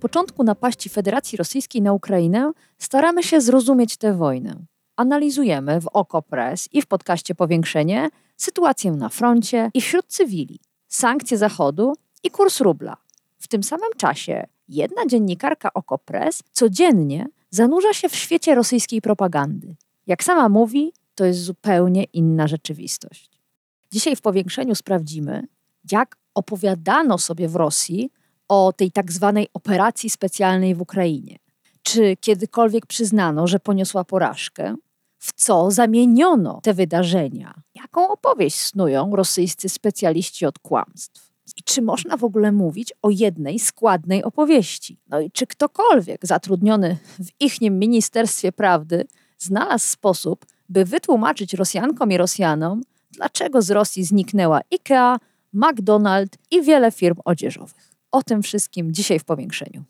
Początku napaści Federacji Rosyjskiej na Ukrainę staramy się zrozumieć tę wojnę. Analizujemy w OKO.press i w podcaście Powiększenie sytuację na froncie i wśród cywili, sankcje Zachodu i kurs rubla. W tym samym czasie jedna dziennikarka OKO.press codziennie zanurza się w świecie rosyjskiej propagandy. Jak sama mówi, to jest zupełnie inna rzeczywistość. Dzisiaj w powiększeniu sprawdzimy, jak opowiadano sobie w Rosji o tej tak zwanej operacji specjalnej w Ukrainie. Czy kiedykolwiek przyznano, że poniosła porażkę? W co zamieniono te wydarzenia? Jaką opowieść snują rosyjscy specjaliści od kłamstw? I czy można w ogóle mówić o jednej składnej opowieści? No i czy ktokolwiek zatrudniony w ichnim Ministerstwie Prawdy znalazł sposób, by wytłumaczyć Rosjankom i Rosjanom, dlaczego z Rosji zniknęła IKEA, McDonald's i wiele firm odzieżowych? O tym wszystkim dzisiaj w powiększeniu.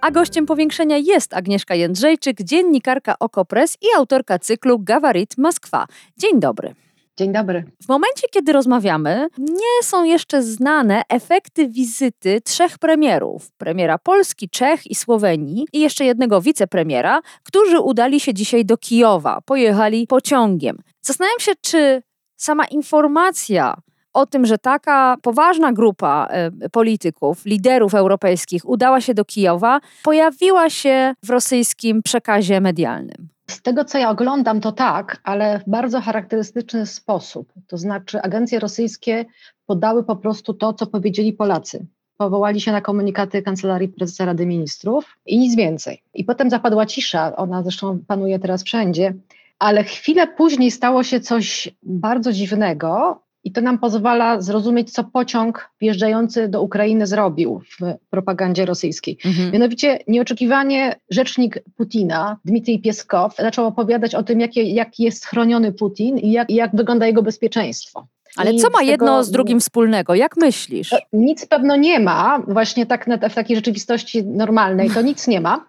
A gościem powiększenia jest Agnieszka Jędrzejczyk, dziennikarka Okopres i autorka cyklu Gawarit Moskwa. Dzień dobry. Dzień dobry. W momencie, kiedy rozmawiamy, nie są jeszcze znane efekty wizyty trzech premierów: premiera Polski, Czech i Słowenii i jeszcze jednego wicepremiera, którzy udali się dzisiaj do Kijowa. Pojechali pociągiem. Zastanawiam się, czy sama informacja o tym, że taka poważna grupa y, polityków, liderów europejskich udała się do Kijowa, pojawiła się w rosyjskim przekazie medialnym. Z tego, co ja oglądam, to tak, ale w bardzo charakterystyczny sposób. To znaczy, agencje rosyjskie podały po prostu to, co powiedzieli Polacy. Powołali się na komunikaty Kancelarii Prezesa Rady Ministrów i nic więcej. I potem zapadła cisza, ona zresztą panuje teraz wszędzie, ale chwilę później stało się coś bardzo dziwnego, i to nam pozwala zrozumieć, co pociąg wjeżdżający do Ukrainy zrobił w propagandzie rosyjskiej. Mhm. Mianowicie nieoczekiwanie rzecznik Putina, Dmitrij Pieskow, zaczął opowiadać o tym, jak, jak jest chroniony Putin i jak, jak wygląda jego bezpieczeństwo. Ale I co ma jedno z drugim wspólnego? Jak myślisz? Nic pewno nie ma, właśnie tak w takiej rzeczywistości normalnej to nic nie ma,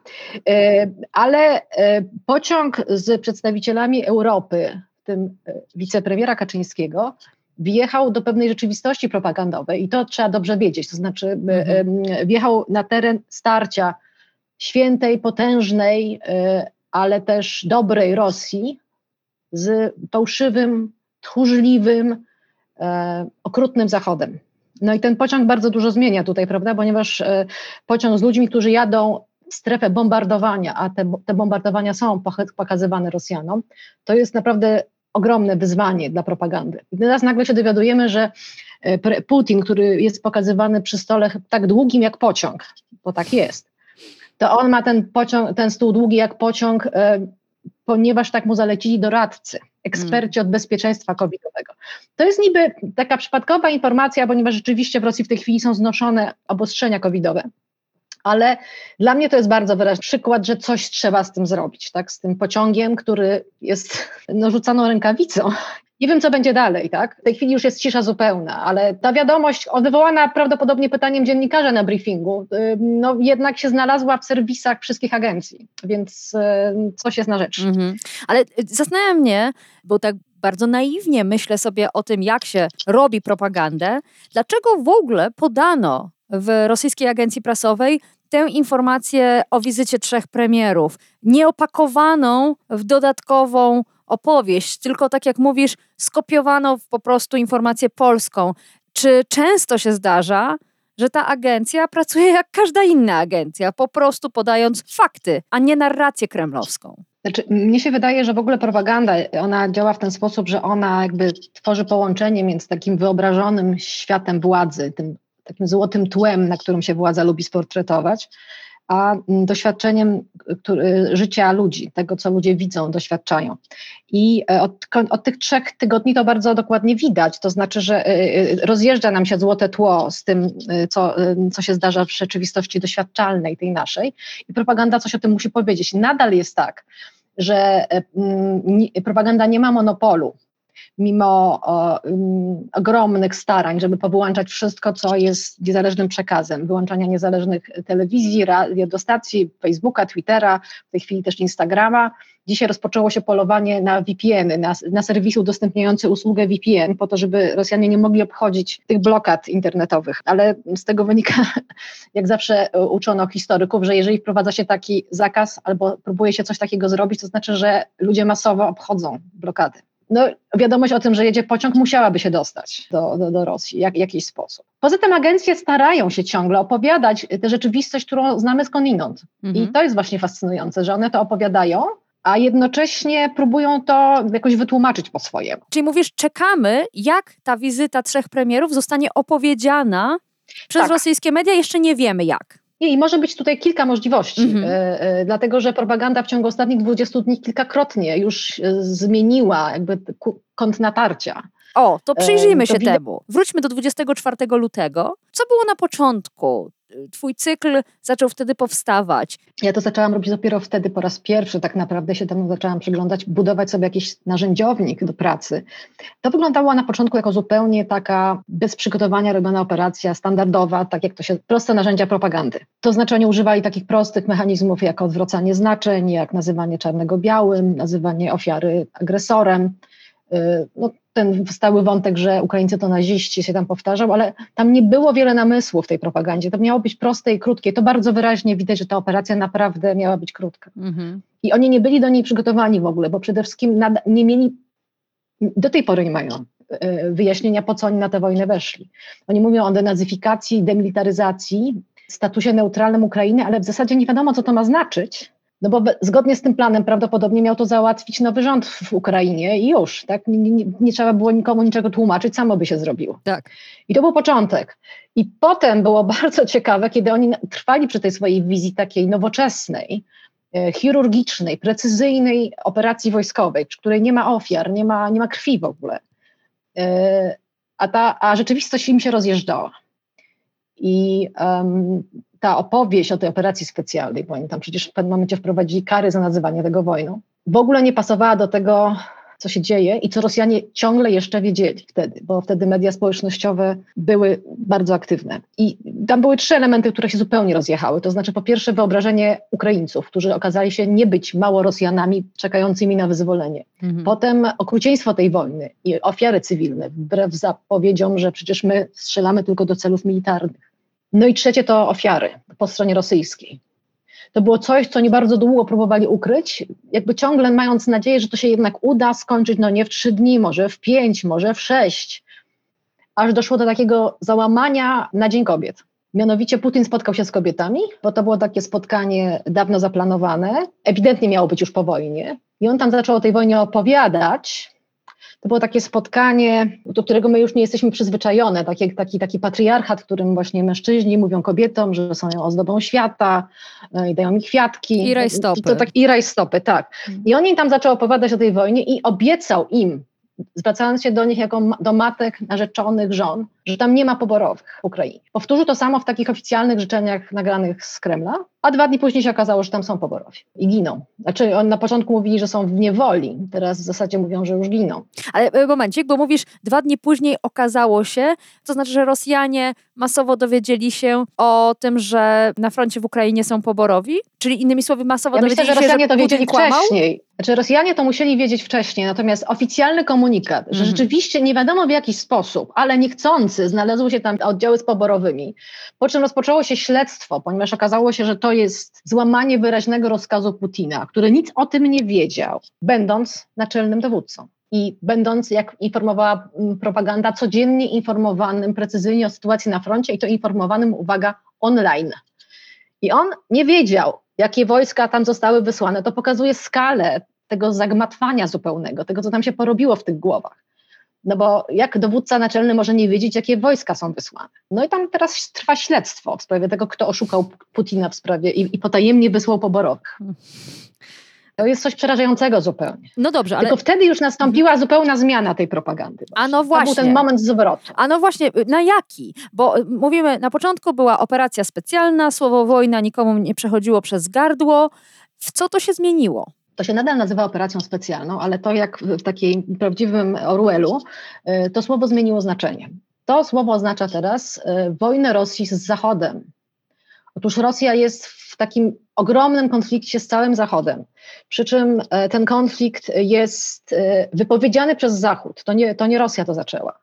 e, ale e, pociąg z przedstawicielami Europy, w tym e, wicepremiera Kaczyńskiego, wjechał do pewnej rzeczywistości propagandowej i to trzeba dobrze wiedzieć. To znaczy, mhm. wjechał na teren starcia świętej, potężnej, e, ale też dobrej Rosji z fałszywym, tchórzliwym, e, okrutnym Zachodem. No i ten pociąg bardzo dużo zmienia tutaj, prawda? Ponieważ e, pociąg z ludźmi, którzy jadą w strefę bombardowania, a te, te bombardowania są pokazywane Rosjanom, to jest naprawdę ogromne wyzwanie dla propagandy. I teraz nagle się dowiadujemy, że e, Putin, który jest pokazywany przy stole tak długim jak pociąg, bo tak jest, to on ma ten, pociąg, ten stół długi jak pociąg, e, ponieważ tak mu zalecili doradcy, eksperci od bezpieczeństwa covidowego. To jest niby taka przypadkowa informacja, ponieważ rzeczywiście w Rosji w tej chwili są znoszone obostrzenia covidowe ale dla mnie to jest bardzo wyraźny przykład, że coś trzeba z tym zrobić, tak? Z tym pociągiem, który jest no, rękawicą. Nie wiem, co będzie dalej, tak? W tej chwili już jest cisza zupełna, ale ta wiadomość, wywołana prawdopodobnie pytaniem dziennikarza na briefingu, no jednak się znalazła w serwisach wszystkich agencji, więc coś jest na rzecz. Mhm. Ale zastanawiam mnie, bo tak bardzo naiwnie myślę sobie o tym, jak się robi propagandę, dlaczego w ogóle podano w rosyjskiej agencji prasowej tę informację o wizycie trzech premierów, nieopakowaną w dodatkową opowieść, tylko tak jak mówisz, skopiowano po prostu informację polską. Czy często się zdarza, że ta agencja pracuje jak każda inna agencja, po prostu podając fakty, a nie narrację kremlowską? Znaczy, mnie się wydaje, że w ogóle propaganda, ona działa w ten sposób, że ona jakby tworzy połączenie między takim wyobrażonym światem władzy, tym takim złotym tłem, na którym się władza lubi sportretować, a doświadczeniem który, życia ludzi, tego co ludzie widzą, doświadczają. I e, od, od, tych trzech tygodni to bardzo dokładnie widać, to znaczy, że e, e, rozjeżdża nam się złote tło z tym, co, co się zdarza w rzeczywistości doświadczalnej, tej naszej, i propaganda coś o tym musi powiedzieć. Nadal jest tak, że propaganda nie ma monopolu mimo o, um, ogromnych starań, żeby powyłączać wszystko, co jest niezależnym przekazem, wyłączania niezależnych telewizji, radiostacji, Facebooka, Twittera, w tej chwili też Instagrama. Dzisiaj rozpoczęło się polowanie na VPN, na, na serwisy udostępniające usługę VPN, po to, żeby Rosjanie nie mogli obchodzić tych blokad internetowych. Ale z tego wynika, jak zawsze uczono historyków, że jeżeli wprowadza się taki zakaz albo próbuje się coś takiego zrobić, to znaczy, że ludzie masowo obchodzą blokady no, wiadomość o tym, że jedzie pociąg, musiałaby się dostać do, do, do Rosji jak, w jakiś sposób. Poza tym agencje starają się ciągle opowiadać tę rzeczywistość, którą znamy skądinąd. Mhm. I to jest właśnie fascynujące, że one to opowiadają, a jednocześnie próbują to jakoś wytłumaczyć po swojemu. Czyli mówisz, czekamy, jak ta wizyta trzech premierów zostanie opowiedziana przez tak. rosyjskie media, jeszcze nie wiemy jak. Nie, i może być tutaj kilka możliwości, mm -hmm. dlatego że propaganda w ciągu ostatnich 20 dni kilkakrotnie już e, zmieniła jakby kąt natarcia. O, to przyjrzyjmy się temu. Wróćmy do 24 lutego. Co było na początku? Twój cykl zaczął wtedy powstawać. Ja to zaczęłam robić dopiero wtedy po raz pierwszy, tak naprawdę się temu zaczęłam przyglądać, budować sobie jakiś narzędziownik do pracy. To wyglądało na początku jako zupełnie taka bez przygotowania robiona operacja standardowa, tak jak to się, proste narzędzia propagandy. To znaczy oni używali takich prostych mechanizmów jak odwracanie znaczeń, jak nazywanie czarnego białym, nazywanie ofiary agresorem, y, no, ten stały wątek, że Ukraińcy to naziści się tam powtarzał, ale tam nie było wiele namysłu w tej propagandzie. To miało być proste i krótkie. To bardzo wyraźnie widać, że ta operacja naprawdę miała być krótka. Mhm. I oni nie byli do niej przygotowani w ogóle, bo przede wszystkim nie mieli, do tej pory nie mają e, wyjaśnienia, po co oni na tę wojnę weszli. Oni mówią o denazyfikacji, demilitaryzacji, statusie neutralnym Ukrainy, ale w zasadzie nie wiadomo, co to ma znaczyć, no bo zgodnie z tym planem prawdopodobnie miał to załatwić nowy rząd w Ukrainie i już, tak? Nie, nie, nie, trzeba było nikomu niczego tłumaczyć, samo by się zrobiło. Tak. I to był początek. I potem było bardzo ciekawe, kiedy oni trwali przy tej swojej wizji takiej nowoczesnej, e, chirurgicznej, precyzyjnej operacji wojskowej, przy której nie ma ofiar, nie ma, nie ma krwi w ogóle. E, a, ta, a rzeczywistość im się rozjeżdżała. I um, ta opowieść o tej operacji specjalnej, bo oni tam przecież w pewnym momencie wprowadzili kary za nazywanie tego wojną, w ogóle nie pasowała do tego, co się dzieje i co Rosjanie ciągle jeszcze wiedzieli wtedy, bo wtedy media społecznościowe były bardzo aktywne. I tam były trzy elementy, które się zupełnie rozjechały. To znaczy, po pierwsze, wyobrażenie Ukraińców, którzy okazali się nie być mało Rosjanami czekającymi na wyzwolenie. Mhm. Potem okrucieństwo tej wojny i ofiary cywilne, wbrew zapowiedziom, że przecież my strzelamy tylko do celów militarnych. No i trzecie to ofiary po stronie rosyjskiej. To było coś, co nie bardzo długo próbowali ukryć, jakby ciągle mając nadzieję, że to się jednak uda skończyć, no nie w trzy dni, może w pięć, może w sześć. Aż doszło do takiego załamania na Dzień Kobiet. Mianowicie Putin spotkał się z kobietami, bo to było takie spotkanie dawno zaplanowane, ewidentnie miało być już po wojnie. I on tam zaczął o tej wojnie opowiadać, to było takie spotkanie, do którego my już nie jesteśmy przyzwyczajone, taki, taki, taki patriarchat, w którym właśnie mężczyźni mówią kobietom, że są ozdobą świata e, i dają mi kwiatki. I rajstopy. To tak, I rajstopy, tak. I on im tam zaczął opowiadać o tej wojnie i obiecał im, zwracając się do nich jako do matek narzeczonych żon, że tam nie ma poborowych w Ukrainie. Powtórzył to samo w takich oficjalnych życzeniach nagranych z Kremla, a dwa dni później się okazało, że tam są poborowi i giną. Znaczy on na początku mówili, że są w niewoli, teraz w zasadzie mówią, że już giną. Ale e, momencik, bo mówisz, dwa dni później okazało się, to znaczy, że Rosjanie masowo dowiedzieli się o tym, że na froncie w Ukrainie są poborowi? Czyli innymi słowy masowo ja dowiedzieli myślę, że Rosjanie się, że to wiedzieli kłamał? wcześniej. Znaczy Rosjanie to musieli wiedzieć wcześniej, natomiast oficjalny komunikat, że mhm. rzeczywiście nie wiadomo w jaki sposób, ale niechcący znalazły się tam oddziały z poborowymi, po czym rozpoczęło się śledztwo, ponieważ okazało się, że to jest złamanie wyraźnego rozkazu Putina, który nic o tym nie wiedział, będąc naczelnym dowódcą. I będąc, jak informowała mm, propaganda, codziennie informowanym precyzyjnie o sytuacji na froncie i to informowanym, uwaga, online. I on nie wiedział, jakie wojska tam zostały wysłane. To pokazuje skalę tego zagmatwania zupełnego, tego, co tam się porobiło w tych głowach. No bo jak dowódca naczelny może nie wiedzieć, jakie wojska są wysłane? No i tam teraz trwa śledztwo w sprawie tego, kto oszukał Putina w sprawie i, i potajemnie wysłał poborowych. To jest coś przerażającego zupełnie. No dobrze, ale... Tylko wtedy już nastąpiła mhm. zupełna zmiana tej propagandy. Właśnie. A no właśnie. To był ten moment zwrotu. A no właśnie, na jaki? Bo y, mówimy, na początku była operacja specjalna, słowo wojna nikomu nie przechodziło przez gardło. W co to się zmieniło? To się nadal nazywa operacją specjalną, ale to jak w takim prawdziwym Orwellu, y, to słowo zmieniło znaczenie. To słowo oznacza teraz y, wojnę Rosji z Zachodem. Otóż Rosja jest w takim ogromnym konflikcie z całym Zachodem. Przy czym e, ten konflikt jest e, wypowiedziany przez Zachód. To nie, to nie Rosja to zaczęła.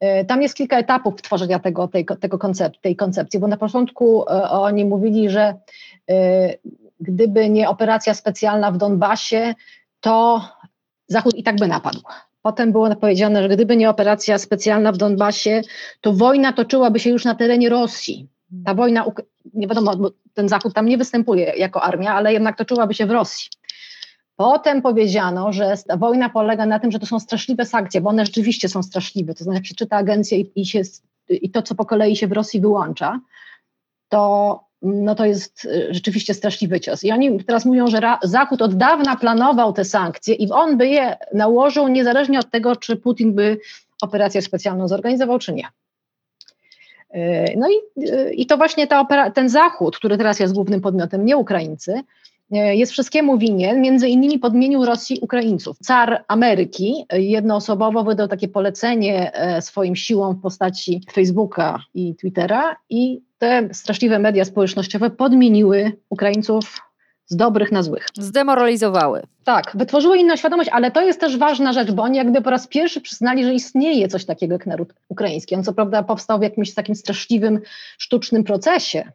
E, tam jest kilka etapów tworzenia tego, tej, tego koncept, tej koncepcji, bo na początku oni mówili, że gdyby nie operacja specjalna w Donbasie, to Zachód i tak by napadł. Potem było powiedziane, że gdyby nie operacja specjalna w Donbasie, to wojna toczyłaby się już na terenie Rosji. Ta wojna, nie wiadomo, bo ten Zachód tam nie występuje jako armia, ale jednak toczyłaby się w Rosji. Potem powiedziano, że wojna polega na tym, że to są straszliwe sankcje, bo one rzeczywiście są straszliwe. To znaczy, jak się czyta agencję i, i, się, i to, co po kolei się w Rosji wyłącza, to, no to jest y, rzeczywiście straszliwy cios. I oni teraz mówią, że Zachód od dawna planował te sankcje i on by je nałożył niezależnie od tego, czy Putin by operację specjalną zorganizował, czy nie. E, no i, e, i to właśnie ta opera, ten Zachód, który teraz jest głównym podmiotem, nie Ukraińcy, jest wszystkiemu winien, między innymi podmienił Rosji Ukraińców. Car Ameryki jednoosobowo wydał takie polecenie swoim siłom w postaci Facebooka i Twittera i te straszliwe media społecznościowe podmieniły Ukraińców z dobrych na złych. Zdemoralizowały. Tak, wytworzyły inną świadomość, ale to jest też ważna rzecz, bo oni jakby po raz pierwszy przyznali, że istnieje coś takiego jak naród ukraiński. On co prawda powstał w jakimś takim straszliwym, sztucznym procesie,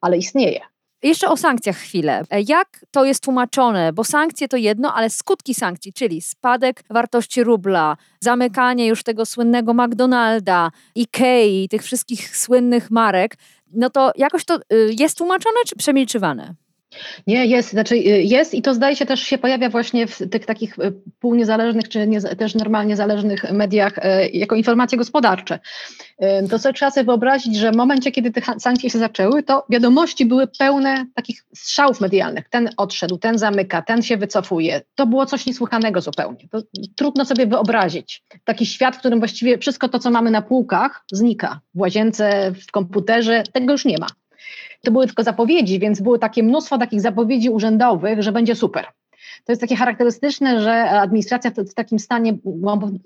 ale istnieje. Jeszcze o sankcjach chwilę. Jak to jest tłumaczone? Bo sankcje to jedno, ale skutki sankcji, czyli spadek wartości rubla, zamykanie już tego słynnego McDonalda, Ikei, tych wszystkich słynnych marek, no to jakoś to y, jest tłumaczone czy przemilczywane? Nie, jest, znaczy y, jest i to zdaje się też się pojawia właśnie w tych takich y, półniezależnych czy nie, też normalnie zależnych mediach y, jako informacje gospodarcze. To sobie trzeba sobie wyobrazić, że w momencie, kiedy te sankcje się zaczęły, to wiadomości były pełne takich strzałów medialnych. Ten odszedł, ten zamyka, ten się wycofuje. To było coś niesłychanego zupełnie. To trudno sobie wyobrazić. Taki świat, w którym właściwie wszystko to, co mamy na półkach, znika. W łazience, w komputerze, tego już nie ma. To były tylko zapowiedzi, więc było takie mnóstwo takich zapowiedzi urzędowych, że będzie super. To jest takie charakterystyczne, że administracja w takim stanie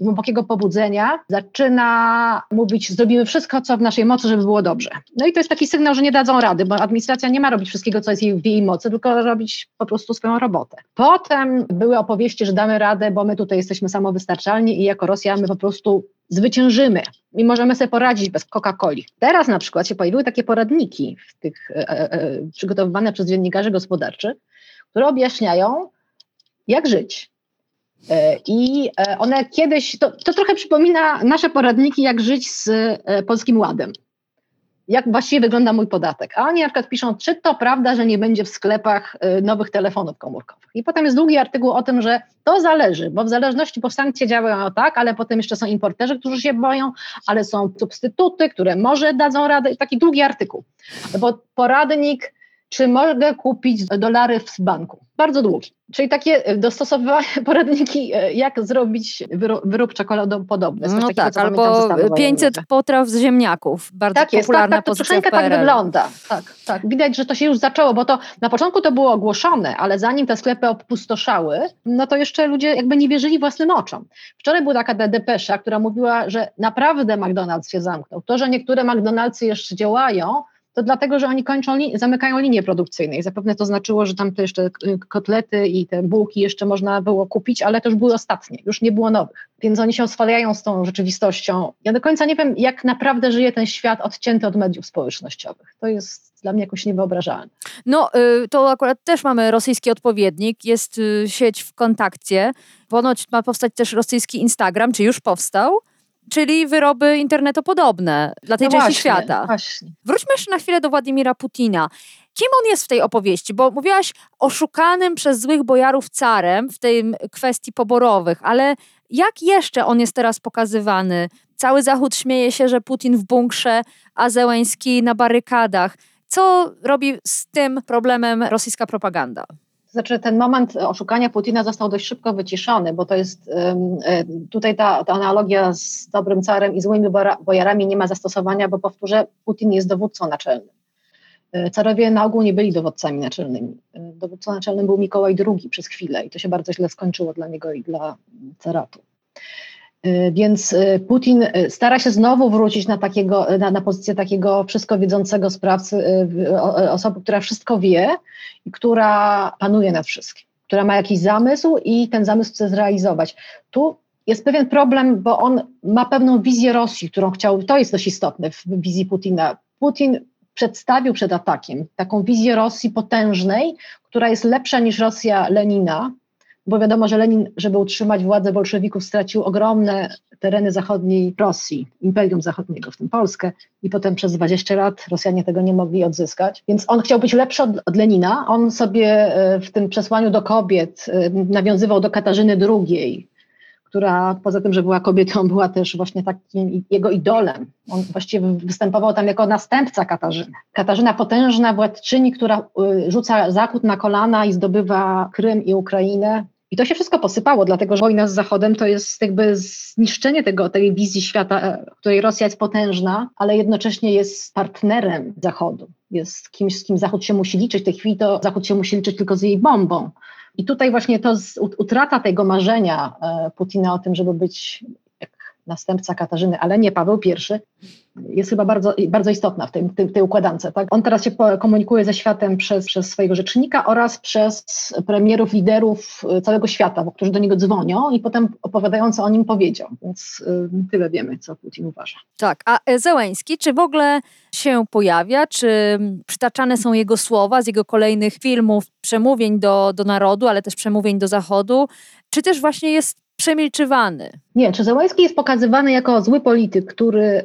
głębokiego pobudzenia zaczyna mówić, zrobimy wszystko, co w naszej mocy, żeby było dobrze. No i to jest taki sygnał, że nie dadzą rady, bo administracja nie ma robić wszystkiego, co jest w jej mocy, tylko robić po prostu swoją robotę. Potem były opowieści, że damy radę, bo my tutaj jesteśmy samowystarczalni i jako Rosja my po prostu zwyciężymy i możemy sobie poradzić bez Coca-Coli. Teraz na przykład się pojawiły takie poradniki w tych, e, e, e przygotowywane przez dziennikarzy gospodarczych, które objaśniają, jak żyć. E, I e, one kiedyś, to, to trochę przypomina nasze poradniki, jak żyć z Polskim Ładem jak właściwie wygląda mój podatek. A oni na przykład piszą, czy to prawda, że nie będzie w sklepach nowych telefonów komórkowych. I potem jest długi artykuł o tym, że to zależy, bo w zależności, bo sankcje działają tak, ale potem jeszcze są importerzy, którzy się boją, ale są substytuty, które może dadzą radę. Taki długi artykuł. Bo poradnik czy mogę kupić dolary w banku? Bardzo długi. Czyli takie e, dostosowywane poradniki, e, jak zrobić wyrób, czekoladopodobny. No tak, albo 500 potraw z ziemniaków. Bardzo tak jest, popularna tak, tak, to troszeczkę tak wygląda. Tak, tak. Widać, że to się już zaczęło, bo to na początku to było ogłoszone, ale zanim te sklepy opustoszały, no to jeszcze ludzie jakby nie wierzyli własnym oczom. Wczoraj była taka depesza, która mówiła, że naprawdę McDonald's się zamknął. To, że niektóre McDonald'sy jeszcze działają, to dlatego, że oni kończą, zamykają linię produkcyjną i zapewne to znaczyło, że tam te jeszcze kotlety i te bułki jeszcze można było kupić, ale to już były ostatnie, już nie było nowych. Więc oni się oswalają z tą rzeczywistością. Ja do końca nie wiem, jak naprawdę żyje ten świat odcięty od mediów społecznościowych. To jest dla mnie jakoś niewyobrażalne. No, y, to akurat też mamy rosyjski odpowiednik. Jest y, sieć w kontakcie. Ponoć ma powstać też rosyjski Instagram, czy już powstał czyli wyroby internetopodobne dla tej no części właśnie, świata. Właśnie. Wróćmy jeszcze na chwilę do Władimira Putina. Kim on jest w tej opowieści? Bo mówiłaś oszukanym przez złych bojarów carem w tej kwestii poborowych, ale jak jeszcze on jest teraz pokazywany? Cały Zachód śmieje się, że Putin w bunkrze, a Zełęński na barykadach. Co robi z tym problemem rosyjska propaganda? Znaczy, ten moment oszukania Putina został dość szybko wyciszony, bo to jest e, tutaj ta, ta analogia z dobrym carem i złymi bojarami nie ma zastosowania, bo powtórzę, Putin jest dowódcą naczelnym. E, carowie na ogół nie byli dowódcami naczelnymi. E, dowódcą naczelnym był Mikołaj II przez chwilę i to się bardzo źle skończyło dla niego i dla caratu. E, więc Putin stara się znowu wrócić na, takiego, na, na pozycję takiego wszystko wiedzącego sprawcy, osoby, która wszystko wie i która panuje nad wszystkim, która ma jakiś zamysł i ten zamysł chce zrealizować. Tu jest pewien problem, bo on ma pewną wizję Rosji, którą chciał, to jest dość istotne w wizji Putina. Putin przedstawił przed atakiem taką wizję Rosji potężnej, która jest lepsza niż Rosja Lenina, bo wiadomo, że Lenin, żeby utrzymać władzę bolszewików, stracił ogromne tereny zachodniej Rosji, Imperium Zachodniego, w tym Polskę, i potem przez 20 lat Rosjanie tego nie mogli odzyskać. Więc on chciał być lepszy od, od Lenina. On sobie e, w tym przesłaniu do kobiet e, nawiązywał do Katarzyny II, która poza tym, że była kobietą, była też właśnie takim jego idolem. On właściwie występował tam jako następca Katarzyny. Katarzyna potężna władczyni, która y, rzuca Zachód na kolana i zdobywa Krym i Ukrainę. I to się wszystko posypało, dlatego że wojna z Zachodem to jest jakby zniszczenie tego, tej wizji świata, e, w której Rosja jest potężna, ale jednocześnie jest partnerem Zachodu. Jest kimś, z kim Zachód się musi liczyć. W tej chwili to Zachód się musi liczyć tylko z jej bombą. I tutaj właśnie to z, utrata tego marzenia e, Putina o tym, żeby być następca Katarzyny, ale nie Paweł I, jest chyba bardzo, bardzo istotna w tej, tej, tej układance. Tak? On teraz się komunikuje ze światem przez, przez swojego rzecznika oraz przez premierów, liderów e, całego świata, bo którzy do niego dzwonią i potem opowiadają, co o nim powiedział. Więc y, tyle wiemy, co Putin uważa. Tak, a Zełęński, czy w ogóle się pojawia, czy przytaczane są jego słowa z jego kolejnych filmów, przemówień do, do narodu, ale też przemówień do Zachodu, czy też właśnie jest przemilczywany. Nie, czy Zełański jest pokazywany jako zły polityk, który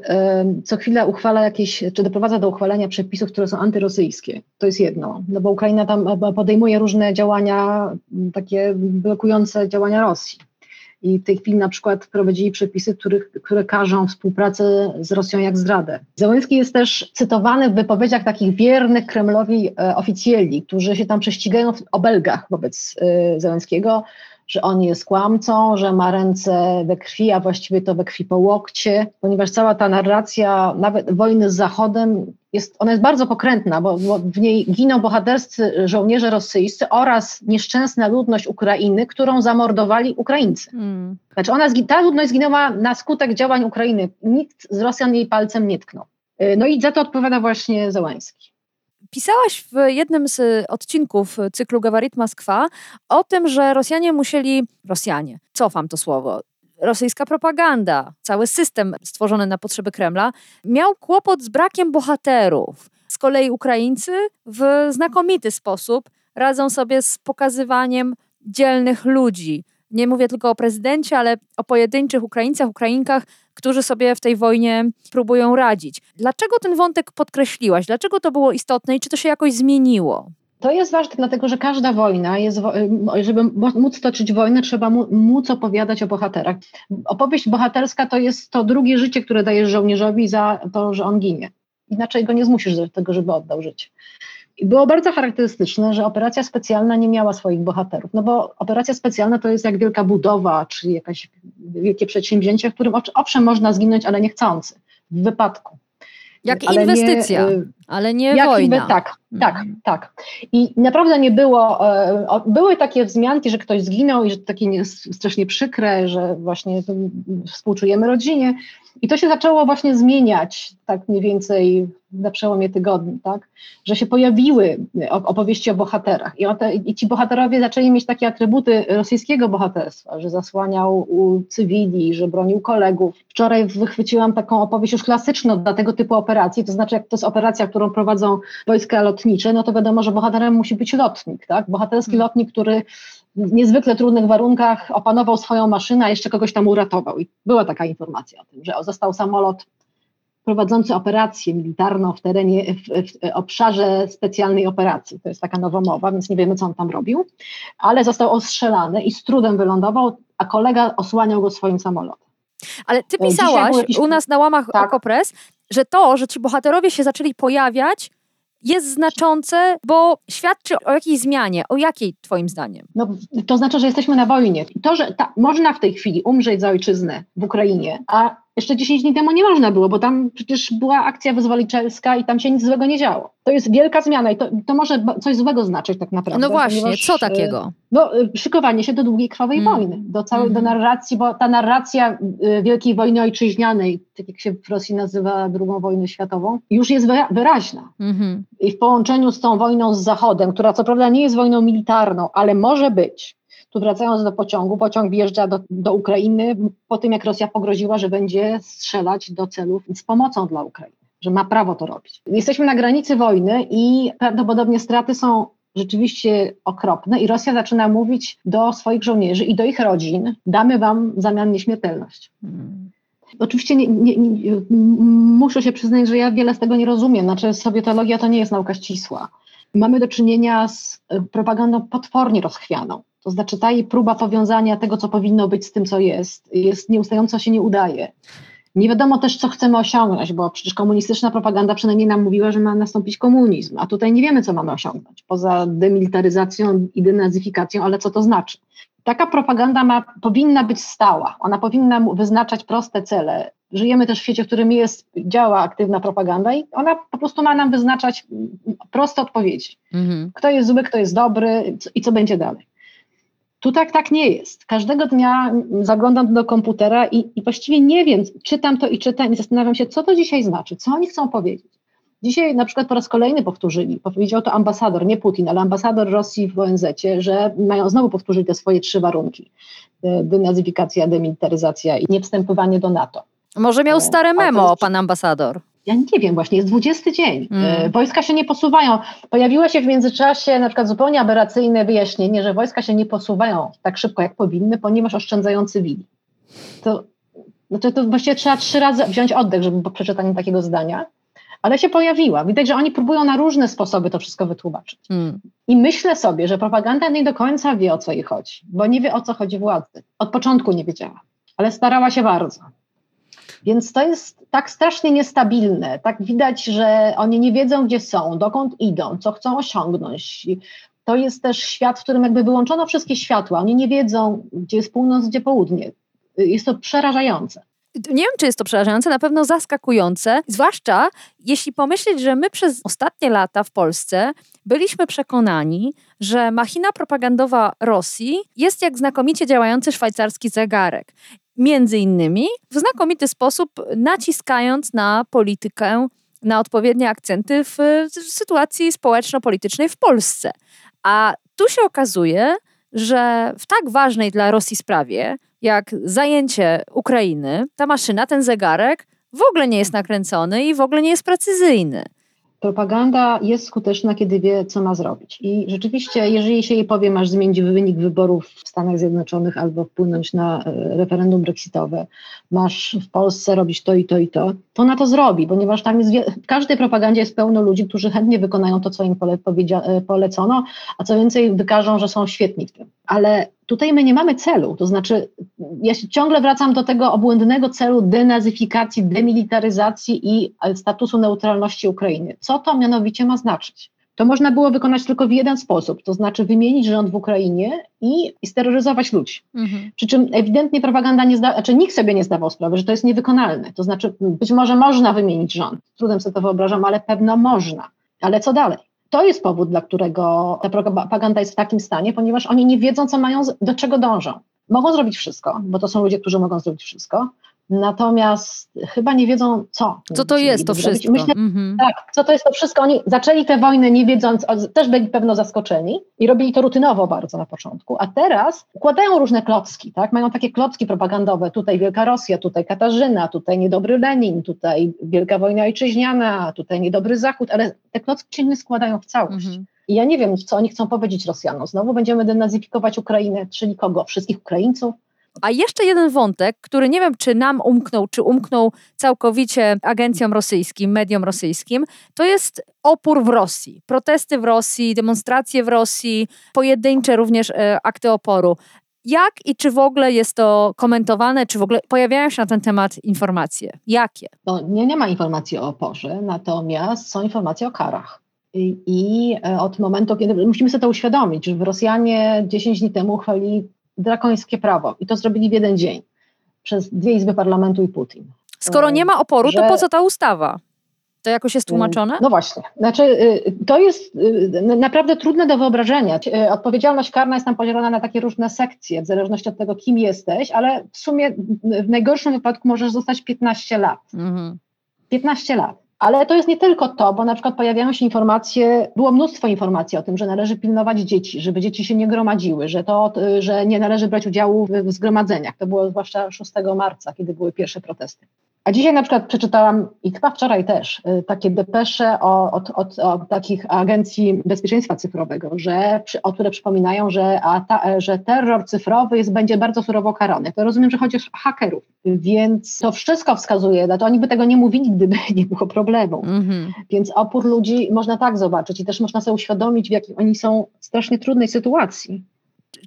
co chwilę uchwala jakieś, czy doprowadza do uchwalenia przepisów, które są antyrosyjskie. To jest jedno, no bo Ukraina tam podejmuje różne działania, takie blokujące działania Rosji. I w tej chwili na przykład prowadzili przepisy, których, które każą współpracę z Rosją jak zdradę. Zełenski jest też cytowany w wypowiedziach takich wiernych Kremlowi e, oficjeli, którzy się tam prześcigają w obelgach wobec e, Zełenskiego, że on jest kłamcą, że ma ręce we krwi, a właściwie to we krwi po łokcie, ponieważ cała ta narracja, nawet wojny z Zachodem, jest, ona jest bardzo pokrętna, bo, bo w niej giną bohaterscy żołnierze rosyjscy oraz nieszczęsna ludność Ukrainy, którą zamordowali Ukraińcy. Mm. Znaczy ona, ta ludność zginęła na skutek działań Ukrainy. Nikt z Rosjan jej palcem nie tknął. Y, no i za to odpowiada właśnie Zełański. Pisałaś w jednym z odcinków cyklu Gawarit Moskwa o tym, że Rosjanie musieli, Rosjanie, cofam to słowo, rosyjska propaganda, cały system stworzony na potrzeby Kremla, miał kłopot z brakiem bohaterów. Z kolei Ukraińcy w znakomity sposób radzą sobie z pokazywaniem dzielnych ludzi. Nie mówię tylko o prezydencie, ale o pojedynczych Ukraińcach, Ukrainkach, którzy sobie w tej wojnie próbują radzić. Dlaczego ten wątek podkreśliłaś? Dlaczego to było istotne i czy to się jakoś zmieniło? To jest ważne, dlatego że każda wojna jest, żeby móc toczyć wojnę, trzeba móc opowiadać o bohaterach. Opowieść bohaterska to jest to drugie życie, które dajesz żołnierzowi za to, że on ginie. Inaczej go nie zmusisz do tego, żeby oddał życie. I było bardzo charakterystyczne, że operacja specjalna nie miała swoich bohaterów, no bo operacja specjalna to jest jak wielka budowa, czy jakieś wielkie przedsięwzięcie, w którym owszem można zginąć, ale niechcący, w wypadku. Jak ale inwestycja, nie, ale nie jak wojna. Inwe, tak, tak, mhm. tak. I naprawdę nie było, e, były takie wzmianki, że ktoś zginął i że to takie strasznie przykre, że właśnie współczujemy rodzinie. I to się zaczęło właśnie zmieniać tak mniej więcej na przełomie tygodni, tak? że się pojawiły opowieści o bohaterach I, te, i ci bohaterowie zaczęli mieć takie atrybuty rosyjskiego bohaterstwa, że zasłaniał u cywili, że bronił kolegów. Wczoraj wychwyciłam taką opowieść już klasyczną dla tego typu operacji, to znaczy jak to jest operacja, którą prowadzą wojska lotnicze, no to wiadomo, że bohaterem musi być lotnik, tak? Bohaterski hmm. lotnik, który w niezwykle trudnych warunkach opanował swoją maszynę, a jeszcze kogoś tam uratował. I była taka informacja o tym, że został samolot prowadzący operację militarną w terenie, w, w, obszarze specjalnej operacji. To jest taka nowomowa, więc nie wiemy, co on tam robił, ale został ostrzelany i z trudem wylądował, a kolega osłaniał go swoim samolotem. Ale ty pisałaś jakiś... u nas na łamach tak. Okopres, że to, że ci bohaterowie się zaczęli pojawiać, jest znaczące, bo świadczy o jakiejś zmianie. O jakiej twoim zdaniem? No, to znaczy, że jesteśmy na wojnie. To, że ta, można w tej chwili umrzeć za ojczyznę w Ukrainie, a jeszcze 10 dni temu nie można było, bo tam przecież była akcja wyzwolicielska i tam się nic złego nie działo. To jest wielka zmiana i to, to może coś złego znaczyć tak naprawdę. No właśnie, ponieważ, co takiego? No, szykowanie się do długiej krwawej mm. wojny, do całej mm. do narracji, bo ta narracja y, Wielkiej Wojny Ojczyźnianej, tak jak się w Rosji nazywa drugą wojnę światową, już jest wyraźna. Mm-hmm. I w połączeniu z tą wojną z Zachodem, która co prawda nie jest wojną militarną, ale może być, tu wracając do pociągu, pociąg wjeżdża do, do Ukrainy po tym, jak Rosja pogroziła, że będzie strzelać do celów z pomocą dla Ukrainy, że ma prawo to robić. Jesteśmy na granicy wojny i prawdopodobnie straty są rzeczywiście okropne i Rosja zaczyna mówić do swoich żołnierzy i do ich rodzin, damy wam w zamian nieśmiertelność. Hmm. Oczywiście nie, nie, nie, muszę się przyznać, że ja wiele z tego nie rozumiem. Znaczy, sowietologia to nie jest nauka ścisła. Mamy do czynienia z propagandą potwornie rozchwianą. To znaczy ta jej próba powiązania tego, co powinno być z tym, co jest, jest nieustająco się nie udaje. Nie wiadomo też, co chcemy osiągnąć, bo przecież komunistyczna propaganda przynajmniej nam mówiła, że ma nastąpić komunizm, a tutaj nie wiemy, co mamy osiągnąć, poza demilitaryzacją i denazyfikacją, ale co to znaczy. Taka propaganda ma, powinna być stała, ona powinna wyznaczać proste cele. Żyjemy też w świecie, w którym jest, działa aktywna propaganda i ona po prostu ma nam wyznaczać proste odpowiedzi. Mhm. Kto jest zły, kto jest dobry i co będzie dalej. Tu tak, tak nie jest. Każdego dnia zaglądam do komputera i, i właściwie nie wiem, czytam to i czytam i zastanawiam się, co to dzisiaj znaczy, co oni chcą powiedzieć. Dzisiaj na przykład po raz kolejny powtórzyli, powiedział to ambasador, nie Putin, ale ambasador Rosji w ONZ, że mają znowu powtórzyć te swoje trzy warunki. Denazyfikacja, demilitaryzacja i niewstępowanie do NATO. Może miał stare memo, pan ambasador. Ja nie wiem, właśnie jest 20 dzień. Mm. Wojska się nie posuwają. Pojawiło się w międzyczasie na przykład zupełnie aberracyjne wyjaśnienie, że wojska się nie posuwają tak szybko, jak powinny, ponieważ oszczędzają cywili. To, znaczy to właściwie trzeba trzy razy wziąć oddech, żeby po przeczytaniu takiego zdania, ale się pojawiła. Widać, że oni próbują na różne sposoby to wszystko wytłumaczyć. Mm. I myślę sobie, że propaganda nie do końca wie, o co jej chodzi, bo nie wie, o co chodzi władzy. Od początku nie wiedziała, ale starała się bardzo. Więc to jest tak strasznie niestabilne. Tak widać, że oni nie wiedzą, gdzie są, dokąd idą, co chcą osiągnąć. To jest też świat, w którym jakby wyłączono wszystkie światła. Oni nie wiedzą, gdzie jest północ, gdzie południe. Jest to przerażające. Nie wiem, czy jest to przerażające, na pewno zaskakujące, zwłaszcza jeśli pomyśleć, że my przez ostatnie lata w Polsce byliśmy przekonani, że machina propagandowa Rosji jest jak znakomicie działający szwajcarski zegarek między innymi w znakomity sposób naciskając na politykę, na odpowiednie akcenty w sytuacji społeczno-politycznej w Polsce. A tu się okazuje, że w tak ważnej dla Rosji sprawie, jak zajęcie Ukrainy, ta maszyna, ten zegarek w ogóle nie jest nakręcony i w ogóle nie jest precyzyjny. Propaganda jest skuteczna, kiedy wie, co ma zrobić. I rzeczywiście, jeżeli się jej powie, masz zmienić wynik wyborów w Stanach Zjednoczonych albo wpłynąć na e, referendum brexitowe, masz w Polsce robić to i to i to, to ona to zrobi, ponieważ tam jest, w każdej propagandzie jest pełno ludzi, którzy chętnie wykonają to, co im pole, e, polecono, a co więcej wykażą, że są świetni w tym. Ale tutaj my nie mamy celu, to znaczy ja się ciągle wracam do tego obłędnego celu denazyfikacji, demilitaryzacji i e, statusu neutralności Ukrainy. Co to mianowicie ma znaczyć? To można było wykonać tylko w jeden sposób, to znaczy wymienić rząd w Ukrainie i, i steroryzować ludzi. Mhm. Przy czym ewidentnie propaganda nie zda, znaczy nikt sobie nie zdawał sprawy, że to jest niewykonalne. To znaczy być może można wymienić rząd, trudem sobie to wyobrażam, ale pewno można. Ale co dalej? To jest powód, dla którego ta propaganda jest w takim stanie, ponieważ oni nie wiedzą, co mają, do czego dążą. Mogą zrobić wszystko, bo to są ludzie, którzy mogą zrobić wszystko, Natomiast chyba nie wiedzą, co. Co to jest to wszystko? Myślę, mhm. Tak, co to jest to wszystko. Oni zaczęli tę wojnę nie wiedząc, też byli pewno zaskoczeni i robili to rutynowo bardzo na początku. A teraz układają różne klocki, tak? Mają takie klocki propagandowe. Tutaj Wielka Rosja, tutaj Katarzyna, tutaj niedobry Lenin, tutaj Wielka Wojna Ojczyźniana, tutaj niedobry Zachód, ale te klocki się nie składają w całość. Mhm. I ja nie wiem, co oni chcą powiedzieć Rosjanom. Znowu będziemy denazyfikować Ukrainę, czyli kogo? Wszystkich Ukraińców? A jeszcze jeden wątek, który nie wiem, czy nam umknął, czy umknął całkowicie agencjom rosyjskim, mediom rosyjskim, to jest opór w Rosji. Protesty w Rosji, demonstracje w Rosji, pojedyncze również e, akty oporu. Jak i czy w ogóle jest to komentowane, czy w ogóle pojawiają się na ten temat informacje? Jakie? No, nie, nie ma informacji o oporze, natomiast są informacje o karach. I, I, e, od momentu, kiedy musimy sobie to uświadomić, że Rosjanie 10 dni temu uchwalili drakońskie prawo i to zrobili w jeden dzień przez dwie izby parlamentu i Putin. Skoro nie ma oporu, że... to po co ta ustawa? To jakoś jest tłumaczone? No właśnie. Znaczy, y, to jest y, naprawdę trudne do wyobrażenia. Y, odpowiedzialność karna jest tam podzielona na takie różne sekcje, w zależności od tego, kim jesteś, ale w sumie w najgorszym wypadku możesz zostać 15 lat. Mhm. 15 lat. Ale to jest nie tylko to, bo na przykład pojawiają się informacje, było mnóstwo informacji o tym, że należy pilnować dzieci, żeby dzieci się nie gromadziły, że, to, że nie należy brać udziału w zgromadzeniach. To było zwłaszcza 6 marca, kiedy były pierwsze protesty. A dzisiaj na przykład przeczytałam, i chyba wczoraj też, y, takie depesze o, od, od, od takich agencji bezpieczeństwa cyfrowego, że, o które przypominają, że, ta, że terror cyfrowy jest, będzie bardzo surowo karany. To rozumiem, że chodzi o hakerów, więc to wszystko wskazuje, to oni by tego nie mówili, gdyby nie było problemu. Mm-hmm. Więc opór ludzi można tak zobaczyć i też można sobie uświadomić, w jakiej oni są strasznie trudnej sytuacji.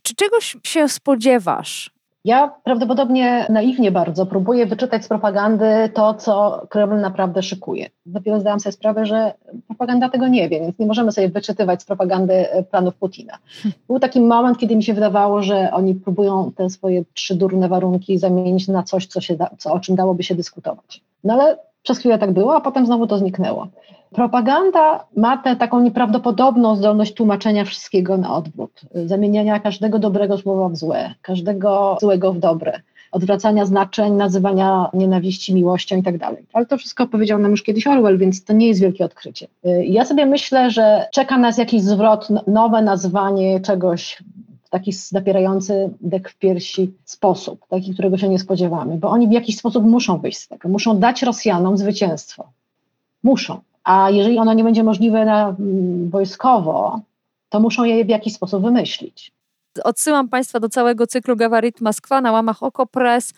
Czy czegoś się spodziewasz ja prawdopodobnie naiwnie bardzo próbuję wyczytać z propagandy to, co Kreml naprawdę szykuje. Dopiero zdałam sobie sprawę, że propaganda tego nie wie, więc nie możemy sobie wyczytywać z propagandy e, planów Putina. Był taki moment, kiedy mi się wydawało, że oni próbują te swoje trzy durne warunki zamienić na coś, co się da, co, o czym dałoby się dyskutować. No ale przez chwilę tak było, a potem znowu to zniknęło. Propaganda ma tę taką nieprawdopodobną zdolność tłumaczenia wszystkiego na odwrót, zamieniania każdego dobrego słowa w złe, każdego złego w dobre, odwracania znaczeń, nazywania nienawiści miłością i tak dalej. Ale to wszystko powiedział nam już kiedyś Orwell, więc to nie jest wielkie odkrycie. Ja sobie myślę, że czeka nas jakiś zwrot, nowe nazwanie czegoś taki napierający dek w piersi sposób, taki, którego się nie spodziewamy, bo oni w jakiś sposób muszą wyjść z tego, muszą dać Rosjanom zwycięstwo. Muszą. A jeżeli ono nie będzie możliwe na, mm, wojskowo, to muszą je w jakiś sposób wymyślić. Odsyłam Państwa do całego cyklu Gawarit Moskwa na łamach Okopres.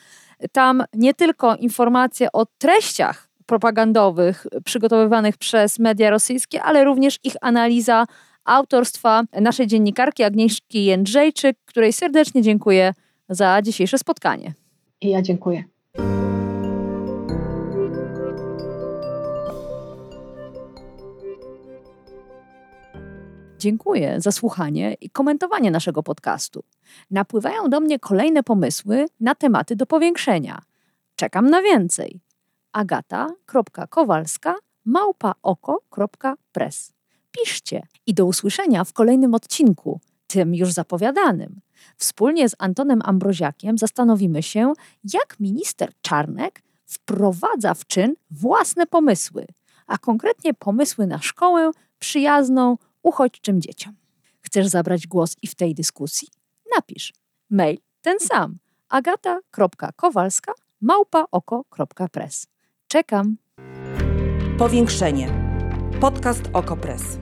Tam nie tylko informacje o treściach propagandowych przygotowywanych przez media rosyjskie, ale również ich analiza autorstwa naszej dziennikarki Agnieszki Jędrzejczyk, której serdecznie dziękuję za dzisiejsze spotkanie. I ja dziękuję. Dziękuję za słuchanie i komentowanie naszego podcastu. Napływają do mnie kolejne pomysły na tematy do powiększenia. Czekam na więcej. agata.kowalska małpaoko.press Piszcie i do usłyszenia w kolejnym odcinku, tym już zapowiadanym. Wspólnie z Antonem Ambroziakiem zastanowimy się, jak minister Czarnek wprowadza w czyn własne pomysły, a konkretnie pomysły na szkołę przyjazną, uchodźczym dzieciom. Chcesz zabrać głos i w tej dyskusji? Napisz mail ten sam agata.kowalska małpaoko.press. Czekam. Powiększenie. Podcast OkoPress.